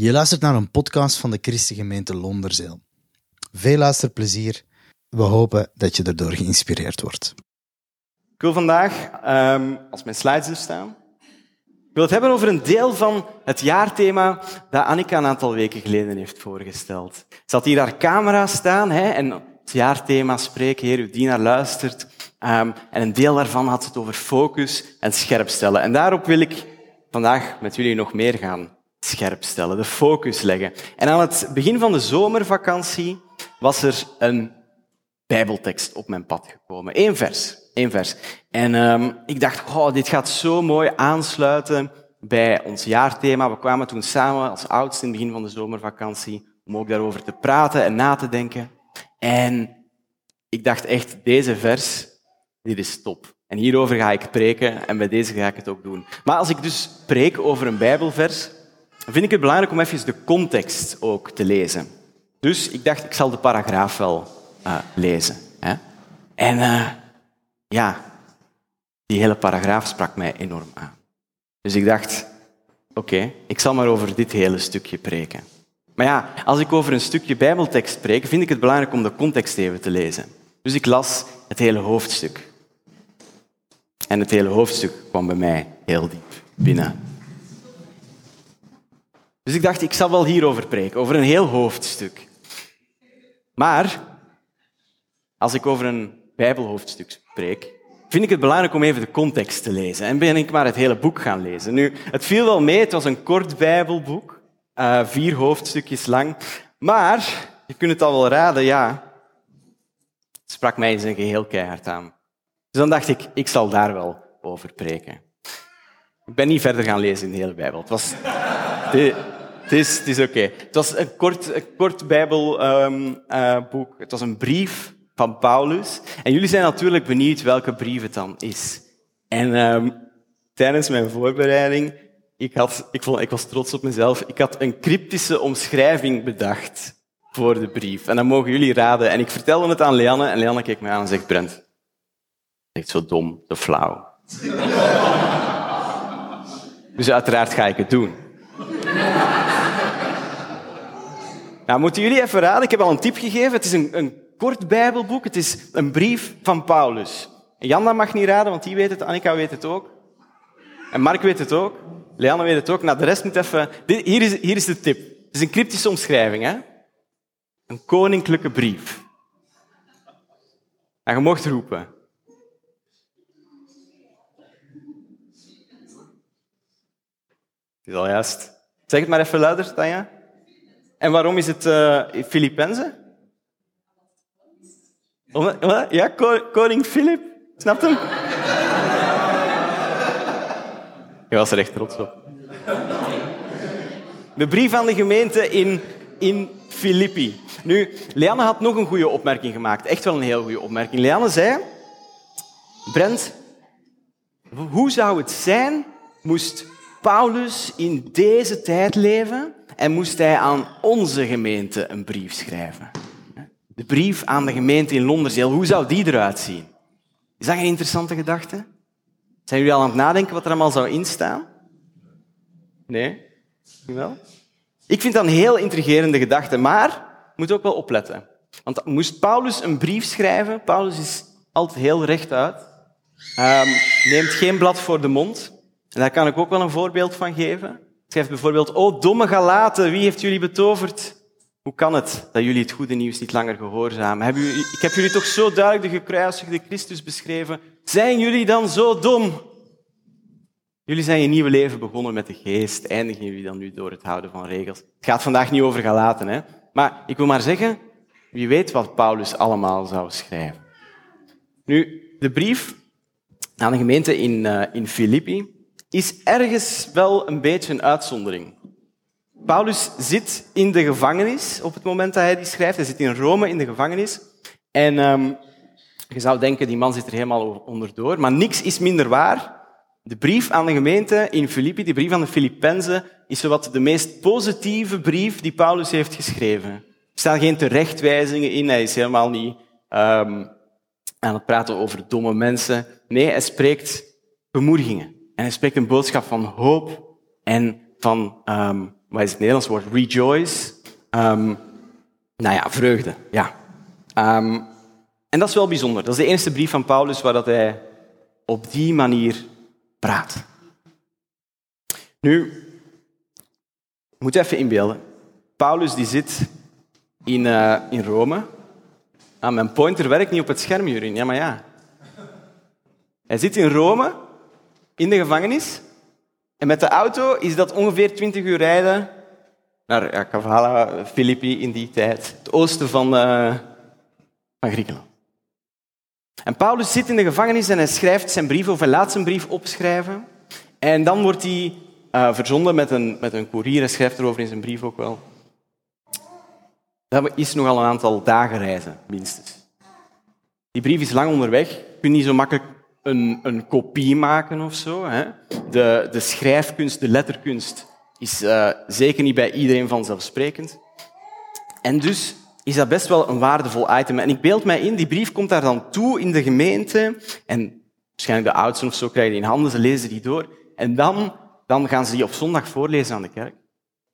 Je luistert naar een podcast van de Christengemeente Londerzeel. Veel luisterplezier. We hopen dat je erdoor geïnspireerd wordt. Ik wil vandaag, ehm, als mijn slides er staan, ik wil het hebben over een deel van het jaarthema dat Annika een aantal weken geleden heeft voorgesteld. Ze had hier haar camera staan hè, en het jaarthema spreken, Heer, uw dienaar luistert. Ehm, en een deel daarvan had het over focus en scherpstellen. En daarop wil ik vandaag met jullie nog meer gaan scherp stellen, de focus leggen. En aan het begin van de zomervakantie was er een bijbeltekst op mijn pad gekomen. Eén vers, één vers. En um, ik dacht, oh, dit gaat zo mooi aansluiten bij ons jaarthema. We kwamen toen samen als oudste in het begin van de zomervakantie om ook daarover te praten en na te denken. En ik dacht echt, deze vers, dit is top. En hierover ga ik preken en bij deze ga ik het ook doen. Maar als ik dus preek over een bijbelvers, vind ik het belangrijk om even de context ook te lezen. Dus ik dacht, ik zal de paragraaf wel uh, lezen. Hè? En uh, ja, die hele paragraaf sprak mij enorm aan. Dus ik dacht, oké, ik zal maar over dit hele stukje preken. Maar ja, als ik over een stukje Bijbeltekst spreek, vind ik het belangrijk om de context even te lezen. Dus ik las het hele hoofdstuk. En het hele hoofdstuk kwam bij mij heel diep binnen. Dus ik dacht, ik zal wel hierover preken, over een heel hoofdstuk. Maar als ik over een Bijbelhoofdstuk spreek, vind ik het belangrijk om even de context te lezen. En ben ik maar het hele boek gaan lezen. Nu, het viel wel mee, het was een kort Bijbelboek, uh, vier hoofdstukjes lang. Maar, je kunt het al wel raden, ja, het sprak mij in zijn geheel keihard aan. Dus dan dacht ik, ik zal daar wel over preken. Ik ben niet verder gaan lezen in de hele Bijbel. Het was... Het is, is oké. Het was een kort, een kort Bijbelboek. Um, uh, het was een brief van Paulus. En jullie zijn natuurlijk benieuwd welke brief het dan is. En um, tijdens mijn voorbereiding, ik, had, ik, vond, ik was trots op mezelf, ik had een cryptische omschrijving bedacht voor de brief. En dan mogen jullie raden. En ik vertelde het aan Leanne, en Leanne keek me aan en zegt, Brent, echt zo dom, zo flauw. dus uiteraard ga ik het doen. Nou, moeten jullie even raden? Ik heb al een tip gegeven. Het is een, een kort Bijbelboek. Het is een brief van Paulus. Janda mag niet raden, want die weet het. Annika weet het ook. En Mark weet het ook. Leanne weet het ook. Nou, de rest moet even... hier, is, hier is de tip. Het is een cryptische omschrijving. Hè? Een koninklijke brief. En je mocht roepen. Het is al juist. Zeg het maar even luider, Tanja. En waarom is het uh? Ja, koning Filip. Snap je? Je was er echt trots op. De brief aan de gemeente in, in Filippi. Nu, Leanne had nog een goede opmerking gemaakt. Echt wel een heel goede opmerking. Leanne zei... Brent, hoe zou het zijn moest Paulus in deze tijd leven en moest hij aan onze gemeente een brief schrijven. De brief aan de gemeente in Londerzeel, hoe zou die eruit zien? Is dat een interessante gedachte? Zijn jullie al aan het nadenken wat er allemaal zou instaan? Nee? Wel? Ik vind dat een heel intrigerende gedachte, maar moet ook wel opletten. Want moest Paulus een brief schrijven, Paulus is altijd heel rechtuit, um, neemt geen blad voor de mond. En daar kan ik ook wel een voorbeeld van geven. Schrijft bijvoorbeeld, O domme Galaten, wie heeft jullie betoverd? Hoe kan het dat jullie het goede nieuws niet langer gehoorzamen? ik heb jullie toch zo duidelijk de gekruisigde Christus beschreven. Zijn jullie dan zo dom? Jullie zijn je nieuwe leven begonnen met de geest. Eindigen jullie dan nu door het houden van regels? Het gaat vandaag niet over Galaten, hè? Maar ik wil maar zeggen, wie weet wat Paulus allemaal zou schrijven. Nu, de brief aan de gemeente in, uh, in Filippi is ergens wel een beetje een uitzondering. Paulus zit in de gevangenis op het moment dat hij die schrijft. Hij zit in Rome in de gevangenis. En um, je zou denken, die man zit er helemaal onderdoor. Maar niks is minder waar. De brief aan de gemeente in Filippi, de brief aan de Filippenzen, is zowat de meest positieve brief die Paulus heeft geschreven. Er staan geen terechtwijzingen in. Hij is helemaal niet um, aan het praten over domme mensen. Nee, hij spreekt bemoedigingen. En hij spreekt een boodschap van hoop en van um, wat is het Nederlands woord? Rejoice. Um, nou ja, vreugde. Ja. Um, en dat is wel bijzonder. Dat is de eerste brief van Paulus waar dat hij op die manier praat. Nu, je moet even inbeelden. Paulus die zit in, uh, in Rome. Ah, mijn pointer werkt niet op het scherm, Jurin. Ja, maar ja. Hij zit in Rome, in de gevangenis. En met de auto is dat ongeveer 20 uur rijden naar ja, Kavala, Filippi in die tijd. Het oosten van, uh, van Griekenland. En Paulus zit in de gevangenis en hij schrijft zijn brief, of hij laat zijn brief opschrijven. En dan wordt hij uh, verzonden met een, met een koerier. Hij schrijft erover in zijn brief ook wel. Dat is nogal een aantal dagen reizen, minstens. Die brief is lang onderweg. Je kunt niet zo makkelijk een, een kopie maken of zo. Hè. De, de schrijfkunst, de letterkunst is uh, zeker niet bij iedereen vanzelfsprekend. En dus is dat best wel een waardevol item. En ik beeld mij in, die brief komt daar dan toe in de gemeente. En waarschijnlijk de oudsten of zo krijgen die in handen, ze lezen die door. En dan, dan gaan ze die op zondag voorlezen aan de kerk.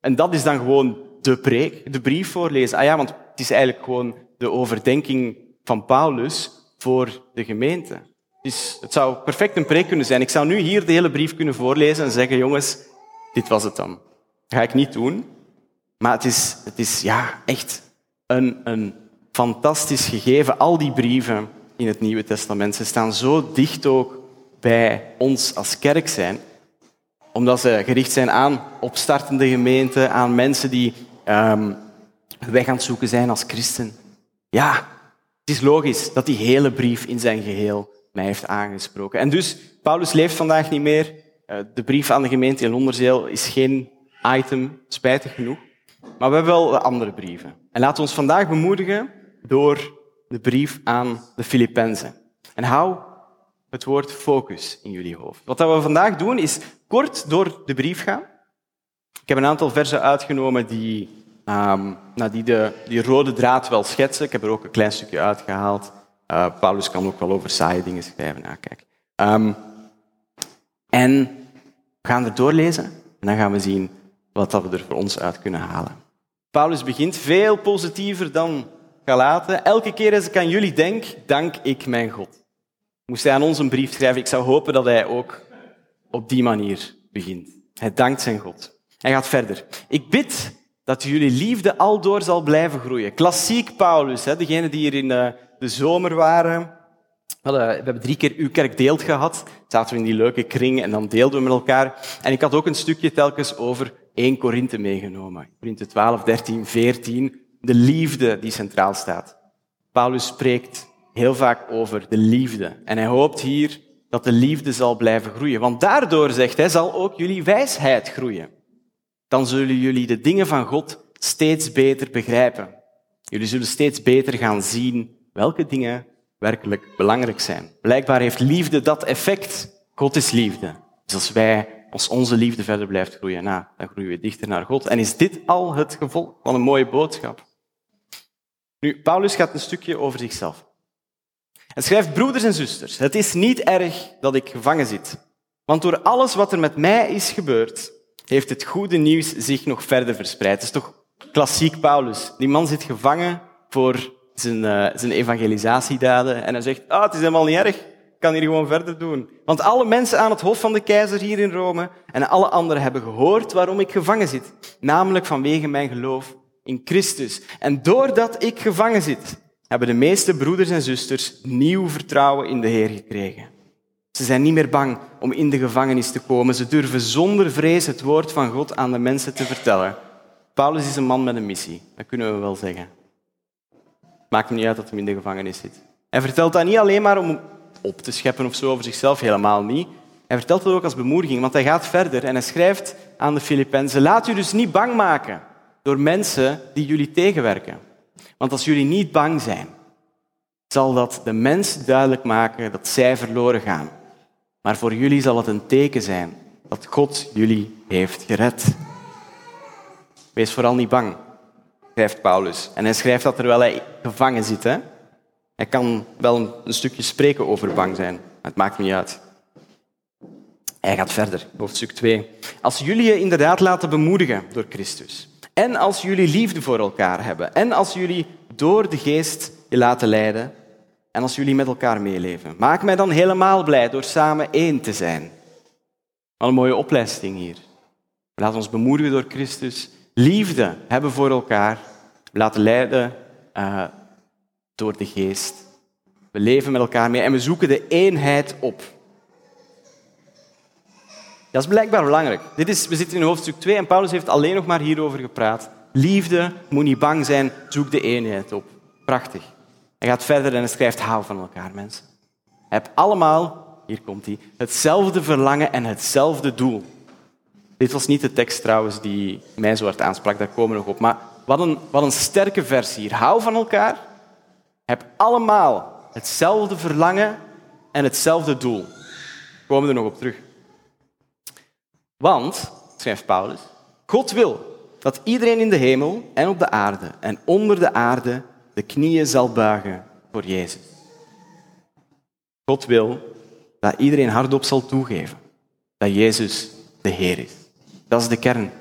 En dat is dan gewoon de preek, de brief voorlezen. Ah ja, want het is eigenlijk gewoon de overdenking van Paulus voor de gemeente. Het zou perfect een preek kunnen zijn. Ik zou nu hier de hele brief kunnen voorlezen en zeggen, jongens, dit was het dan. Dat ga ik niet doen. Maar het is, het is ja, echt een, een fantastisch gegeven. Al die brieven in het Nieuwe Testament, ze staan zo dicht ook bij ons als kerk zijn, omdat ze gericht zijn aan opstartende gemeenten, aan mensen die um, weg aan het zoeken zijn als christen. Ja, het is logisch dat die hele brief in zijn geheel mij heeft aangesproken. En dus, Paulus leeft vandaag niet meer. Eh, de brief aan de gemeente in Londerzeel is geen item, spijtig genoeg. Maar we hebben wel andere brieven. En laten we ons vandaag bemoedigen door de brief aan de Filippenzen. En hou het woord focus in jullie hoofd. Wat we vandaag doen is kort door de brief gaan. Ik heb een aantal versen uitgenomen die, um, nou, die de, die rode draad wel schetsen. Ik heb er ook een klein stukje uitgehaald. Uh, Paulus kan ook wel over saaie dingen schrijven. Nou, kijk. Um, en we gaan er doorlezen en dan gaan we zien wat we er voor ons uit kunnen halen. Paulus begint veel positiever dan Galaten. Elke keer als ik aan jullie denk, dank ik mijn God. Moest hij aan ons een brief schrijven, ik zou hopen dat hij ook op die manier begint. Hij dankt zijn God. Hij gaat verder. Ik bid dat jullie liefde aldoor zal blijven groeien. Klassiek Paulus, hè, degene die hier in de, zomer waren. We hebben drie keer uw kerk deelt gehad. Zaten we in die leuke kring en dan deelden we met elkaar. En ik had ook een stukje telkens over 1 Korinthe meegenomen. Korinthe 12, 13, 14. De liefde die centraal staat. Paulus spreekt heel vaak over de liefde. En hij hoopt hier dat de liefde zal blijven groeien. Want daardoor, zegt hij, zal ook jullie wijsheid groeien. Dan zullen jullie de dingen van God steeds beter begrijpen. Jullie zullen steeds beter gaan zien welke dingen werkelijk belangrijk zijn. Blijkbaar heeft liefde dat effect. God is liefde. Dus als wij, als onze liefde verder blijft groeien, nou, dan groeien we dichter naar God. En is dit al het gevolg van een mooie boodschap? Nu, Paulus gaat een stukje over zichzelf. Hij schrijft, broeders en zusters, het is niet erg dat ik gevangen zit. Want door alles wat er met mij is gebeurd, heeft het goede nieuws zich nog verder verspreid. Het is toch klassiek Paulus. Die man zit gevangen voor zijn, uh, zijn evangelisatiedaden. En hij zegt, ah, het is helemaal niet erg. Ik kan hier gewoon verder doen. Want alle mensen aan het hof van de keizer hier in Rome en alle anderen hebben gehoord waarom ik gevangen zit. Namelijk vanwege mijn geloof in Christus. En doordat ik gevangen zit, hebben de meeste broeders en zusters nieuw vertrouwen in de Heer gekregen. Ze zijn niet meer bang om in de gevangenis te komen. Ze durven zonder vrees het woord van God aan de mensen te vertellen. Paulus is een man met een missie, dat kunnen we wel zeggen. Maakt niet uit dat hij in de gevangenis zit. Hij vertelt dat niet alleen maar om op te scheppen of zo over zichzelf, helemaal niet. Hij vertelt het ook als bemoediging, want hij gaat verder en hij schrijft aan de Filippenzen: Laat u dus niet bang maken door mensen die jullie tegenwerken. Want als jullie niet bang zijn, zal dat de mensen duidelijk maken dat zij verloren gaan. Maar voor jullie zal het een teken zijn dat God jullie heeft gered. Wees vooral niet bang schrijft Paulus. En hij schrijft dat terwijl hij gevangen zit. Hè? Hij kan wel een, stukje spreken over bang zijn, het maakt niet uit. Hij gaat verder, hoofdstuk 2. Als jullie je inderdaad laten bemoedigen door Christus, en als jullie liefde voor elkaar hebben, en als jullie door de geest je laten leiden, en als jullie met elkaar meeleven, maak mij dan helemaal blij door samen één te zijn. Wat een mooie opleiding hier. Laten ons bemoedigen door Christus, liefde hebben voor elkaar, laten leiden uh, door de geest. We leven met elkaar mee en we zoeken de eenheid op. Dat is blijkbaar belangrijk. Dit is, we zitten in hoofdstuk 2 en Paulus heeft alleen nog maar hierover gepraat. Liefde, moet niet bang zijn, zoek de eenheid op. Prachtig. Hij gaat verder en hij schrijft, hou van elkaar, mensen. Heb allemaal, hier komt hij, hetzelfde verlangen en hetzelfde doel. Dit was niet de tekst trouwens die mij zo hard aansprak, daar komen we nog op. Maar wat een, wat een sterke versie hier. Hou van elkaar, heb allemaal hetzelfde verlangen en hetzelfde doel. Daar komen we er nog op terug. Want, schrijft Paulus, God wil dat iedereen in de hemel en op de aarde en onder de aarde de knieën zal buigen voor Jezus. God wil dat iedereen hardop zal toegeven dat Jezus de Heer is. Dat is de kern.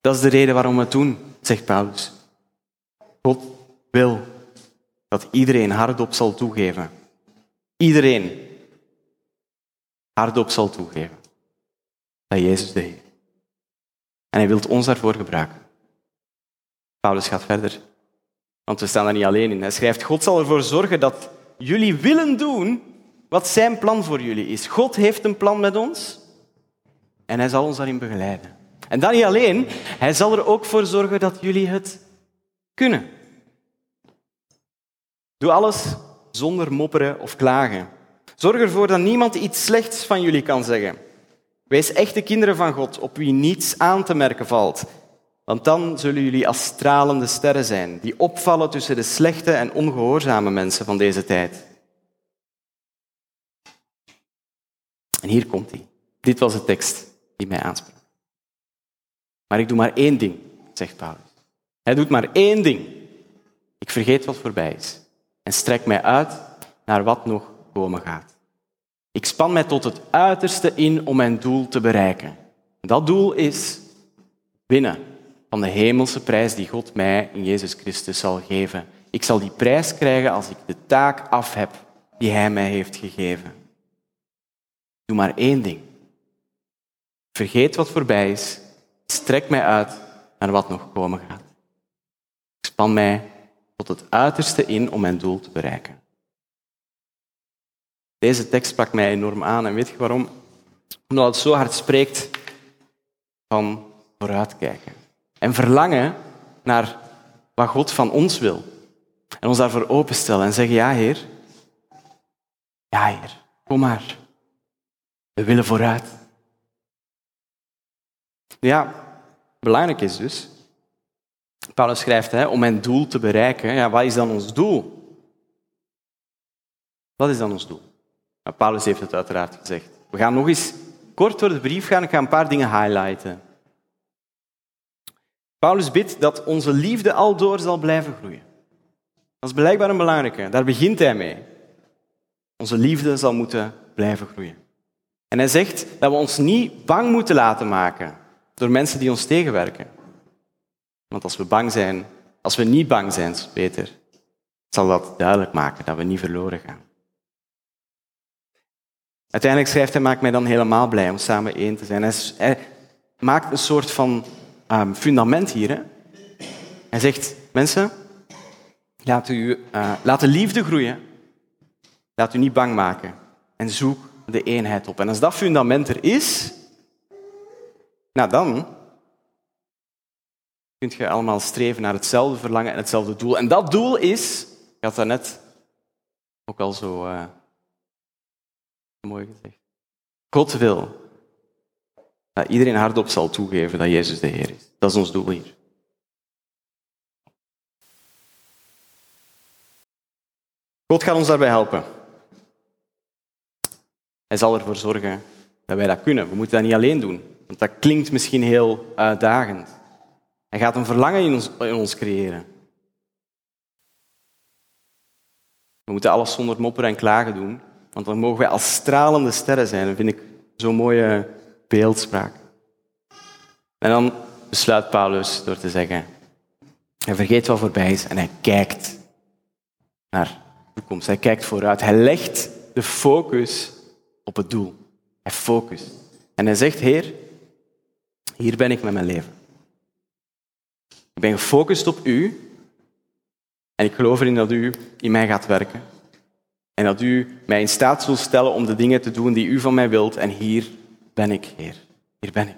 Dat is de reden waarom we het doen, zegt Paulus. God wil dat iedereen hardop zal toegeven. Iedereen hardop zal toegeven dat Jezus de Heer En hij wil ons daarvoor gebruiken. Paulus gaat verder, want we staan daar niet alleen in. Hij schrijft, God zal ervoor zorgen dat jullie willen doen wat zijn plan voor jullie is. God heeft een plan met ons en hij zal ons daarin begeleiden. En dan niet alleen, hij zal er ook voor zorgen dat jullie het kunnen. Doe alles zonder mopperen of klagen. Zorg ervoor dat niemand iets slechts van jullie kan zeggen. Wees echte kinderen van God, op wie niets aan te merken valt. Want dan zullen jullie als stralende sterren zijn, die opvallen tussen de slechte en ongehoorzame mensen van deze tijd. En hier komt hij. Dit was de tekst die mij aansprak. Maar ik doe maar één ding, zegt Paulus. Hij doet maar één ding. Ik vergeet wat voorbij is en strek mij uit naar wat nog komen gaat. Ik span mij tot het uiterste in om mijn doel te bereiken. Dat doel is winnen van de hemelse prijs die God mij in Jezus Christus zal geven. Ik zal die prijs krijgen als ik de taak af heb die Hij mij heeft gegeven. Doe maar één ding. Vergeet wat voorbij is. Strek mij uit naar wat nog komen gaat. Ik span mij tot het uiterste in om mijn doel te bereiken. Deze tekst sprak mij enorm aan. En weet je waarom? Omdat het zo hard spreekt van vooruitkijken. En verlangen naar wat God van ons wil. En ons daarvoor openstellen en zeggen, ja Heer, ja Heer, kom maar. We willen vooruit. Ja, belangrijk is dus, Paulus schrijft, hè, om mijn doel te bereiken, ja, wat is dan ons doel? Wat is dan ons doel? Nou, Paulus heeft het uiteraard gezegd. We gaan nog eens kort door de brief gaan. Ik ga een paar dingen highlighten. Paulus bidt dat onze liefde aldoor zal blijven groeien. Dat is blijkbaar een belangrijke. Daar begint hij mee. Onze liefde zal moeten blijven groeien. En hij zegt dat we ons niet bang moeten laten maken door mensen die ons tegenwerken. Want als we bang zijn, als we niet bang zijn, Peter, zal dat duidelijk maken dat we niet verloren gaan. Uiteindelijk schrijft hij, maakt mij dan helemaal blij om samen één te zijn. Hij, maakt een soort van um, fundament hier. Hè? Hij zegt, mensen, laat, u, uh, laat de liefde groeien. Laat u niet bang maken. En zoek de eenheid op. En als dat fundament er is, nou dan kun je allemaal streven naar hetzelfde verlangen en hetzelfde doel. En dat doel is, ik had dat net ook al zo uh, mooi gezegd. God wil dat iedereen hardop zal toegeven dat Jezus de Heer is. Dat is ons doel hier. God gaat ons daarbij helpen. Hij zal ervoor zorgen dat wij dat kunnen. We moeten dat niet alleen doen, want dat klinkt misschien heel uitdagend. Hij gaat een verlangen in ons, ons creëren. We moeten alles zonder mopperen en klagen doen, want dan mogen wij als stralende sterren zijn. Dat vind ik Zo'n mooie beeldspraak. En dan besluit Paulus door te zeggen, hij vergeet wat voorbij is en hij kijkt naar de toekomst. Hij kijkt vooruit. Hij legt de focus op het doel. Hij focust. En hij zegt, Heer, hier ben ik met mijn leven. Ik ben gefocust op u en ik geloof erin dat u in mij gaat werken. En dat u mij in staat zult stellen om de dingen te doen die u van mij wilt. En hier ben ik, Heer. Hier ben ik.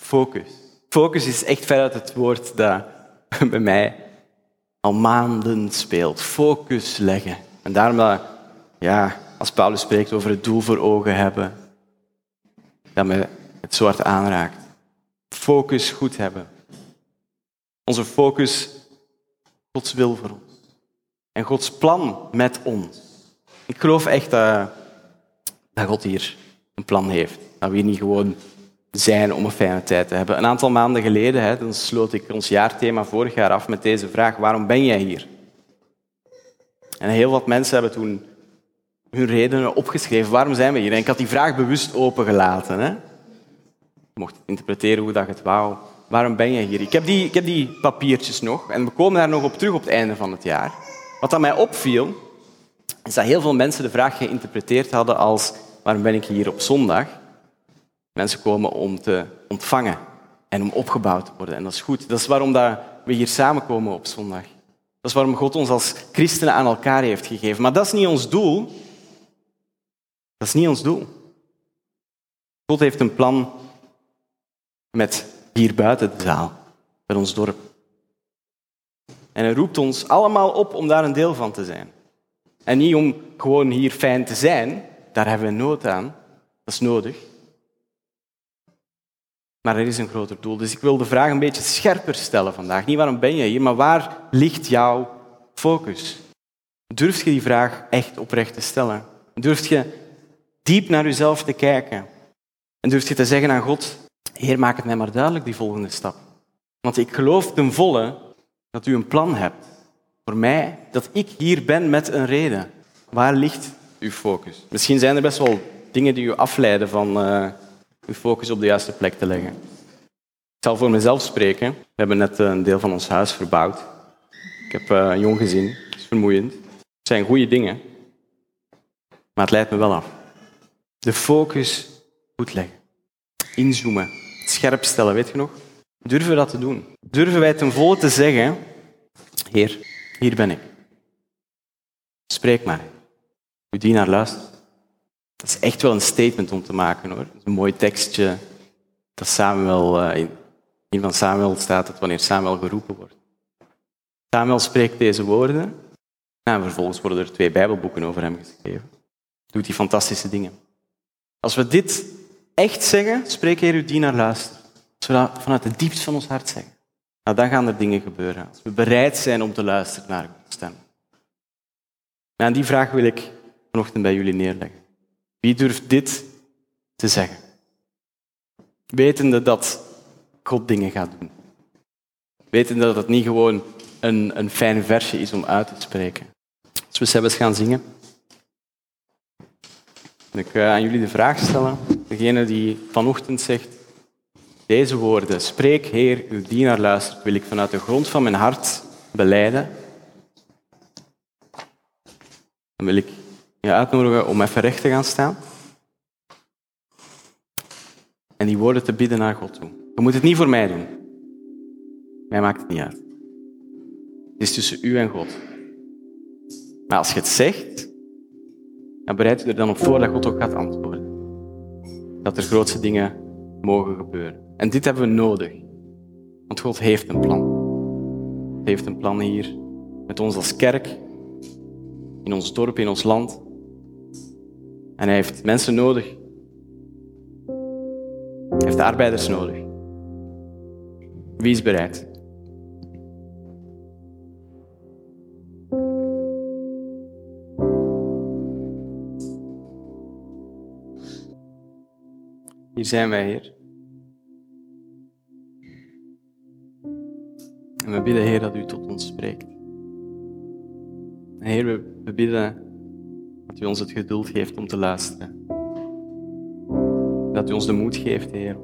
Focus. Focus is echt veruit het woord dat bij mij al maanden speelt. Focus leggen. En daarom dat, ja, als Paulus spreekt over het doel voor ogen hebben, dat me het zo hard aanraakt. Focus goed hebben. Onze focus, Gods wil voor ons. En Gods plan met ons. Ik geloof echt dat, dat God hier een plan heeft. Dat we hier niet gewoon zijn om een fijne tijd te hebben. Een aantal maanden geleden hè, dan sloot ik ons jaarthema vorig jaar af met deze vraag. Waarom ben jij hier? En heel wat mensen hebben toen hun redenen opgeschreven. Waarom zijn we hier? En ik had die vraag bewust opengelaten. Hè? Je mocht interpreteren hoe dat het wou. Waarom ben jij hier? Ik heb, die, ik heb die papiertjes nog en we komen daar nog op terug op het einde van het jaar. Wat aan mij opviel, is dat heel veel mensen de vraag geïnterpreteerd hadden als waarom ben ik hier op zondag? Mensen komen om te ontvangen en om opgebouwd te worden. En dat is goed. Dat is waarom dat we hier samenkomen op zondag. Dat is waarom God ons als christenen aan elkaar heeft gegeven. Maar dat is niet ons doel. Dat is niet ons doel. God heeft een plan met hier buiten de zaal, met ons dorp. En hij roept ons allemaal op om daar een deel van te zijn. En niet om gewoon hier fijn te zijn, daar hebben we nood aan, dat is nodig. Maar er is een groter doel. Dus ik wil de vraag een beetje scherper stellen vandaag. Niet waarom ben je hier, maar waar ligt jouw focus? Durf je die vraag echt oprecht te stellen? Durf je diep naar jezelf te kijken? En durf je te zeggen aan God, Heer, maak het mij maar duidelijk, die volgende stap. Want ik geloof ten volle dat u een plan hebt voor mij, dat ik hier ben met een reden. Waar ligt uw focus? Misschien zijn er best wel dingen die u afleiden van uh, uw focus op de juiste plek te leggen. Ik zal voor mezelf spreken. We hebben net een deel van ons huis verbouwd. Ik heb uh, een jong gezin, het is vermoeiend. Het zijn goede dingen, maar het leidt me wel af. De focus goed leggen. Inzoomen. Scherp stellen, weet je nog? Durven we dat te doen? Durven wij ten volle te zeggen, Heer, hier ben ik. Spreek maar. Uw dienaar luistert. Dat is echt wel een statement om te maken hoor. een mooi tekstje dat Samuel, uh, in, in van Samuel staat dat wanneer Samuel geroepen wordt. Samuel spreekt deze woorden en vervolgens worden er twee Bijbelboeken over hem geschreven. Doet hij fantastische dingen. Als we dit echt zeggen, spreek Heer uw dienaar luister. Als we dat vanuit het diepst van ons hart zeggen, nou, dan gaan er dingen gebeuren. Als we bereid zijn om te luisteren naar Gods stem. En die vraag wil ik vanochtend bij jullie neerleggen. Wie durft dit te zeggen? Wetende dat God dingen gaat doen. Wetende dat het niet gewoon een, een fijn versje is om uit te spreken. Als we zelfs gaan zingen, ik eh, aan jullie de vraag stellen. Degene die vanochtend zegt, deze woorden, spreek Heer, uw dienaar luistert, wil ik vanuit de grond van mijn hart beleiden. Dan wil ik je uitnodigen om even recht te gaan staan. En die woorden te bidden naar God toe. Je moet het niet voor mij doen. Mij maakt het niet uit. Het is tussen u en God. Maar als je het zegt, dan bereid u er dan op voor dat God ook gaat antwoorden. Dat er grootste dingen mogen gebeuren. En dit hebben we nodig. Want God heeft een plan. Hij heeft een plan hier met ons als kerk, in ons dorp, in ons land. En hij heeft mensen nodig. Hij heeft arbeiders nodig. Wie is bereid? Zijn wij, Heer. En we bidden, Heer, dat u tot ons spreekt. Heer, we bidden Dat u ons het geduld geeft om te luisteren. Dat u ons de moed geeft, Heer.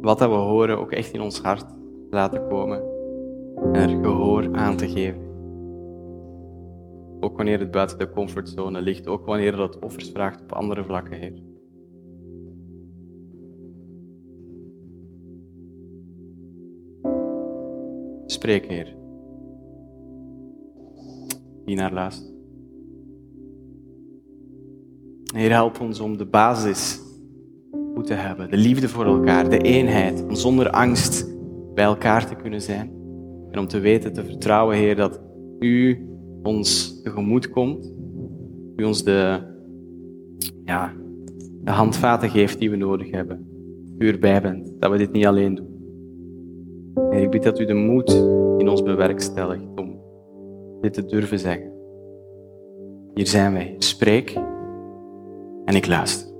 Wat dat we horen ook echt in ons hart laten komen. En er gehoor aan te geven. Ook wanneer het buiten de comfortzone ligt. Ook wanneer dat offers vraagt op andere vlakken, Heer. Spreek, Heer. Die naar luistert. Heer, help ons om de basis goed te hebben. De liefde voor elkaar, de eenheid. Om zonder angst bij elkaar te kunnen zijn. En om te weten, te vertrouwen, Heer, dat U ons tegemoet komt. U ons de, ja, de handvaten geeft die we nodig hebben. U erbij bent, dat we dit niet alleen doen. Ik bid dat U de moed in ons bewerkstelligt om dit te durven zeggen. Hier zijn wij. Spreek en ik luister.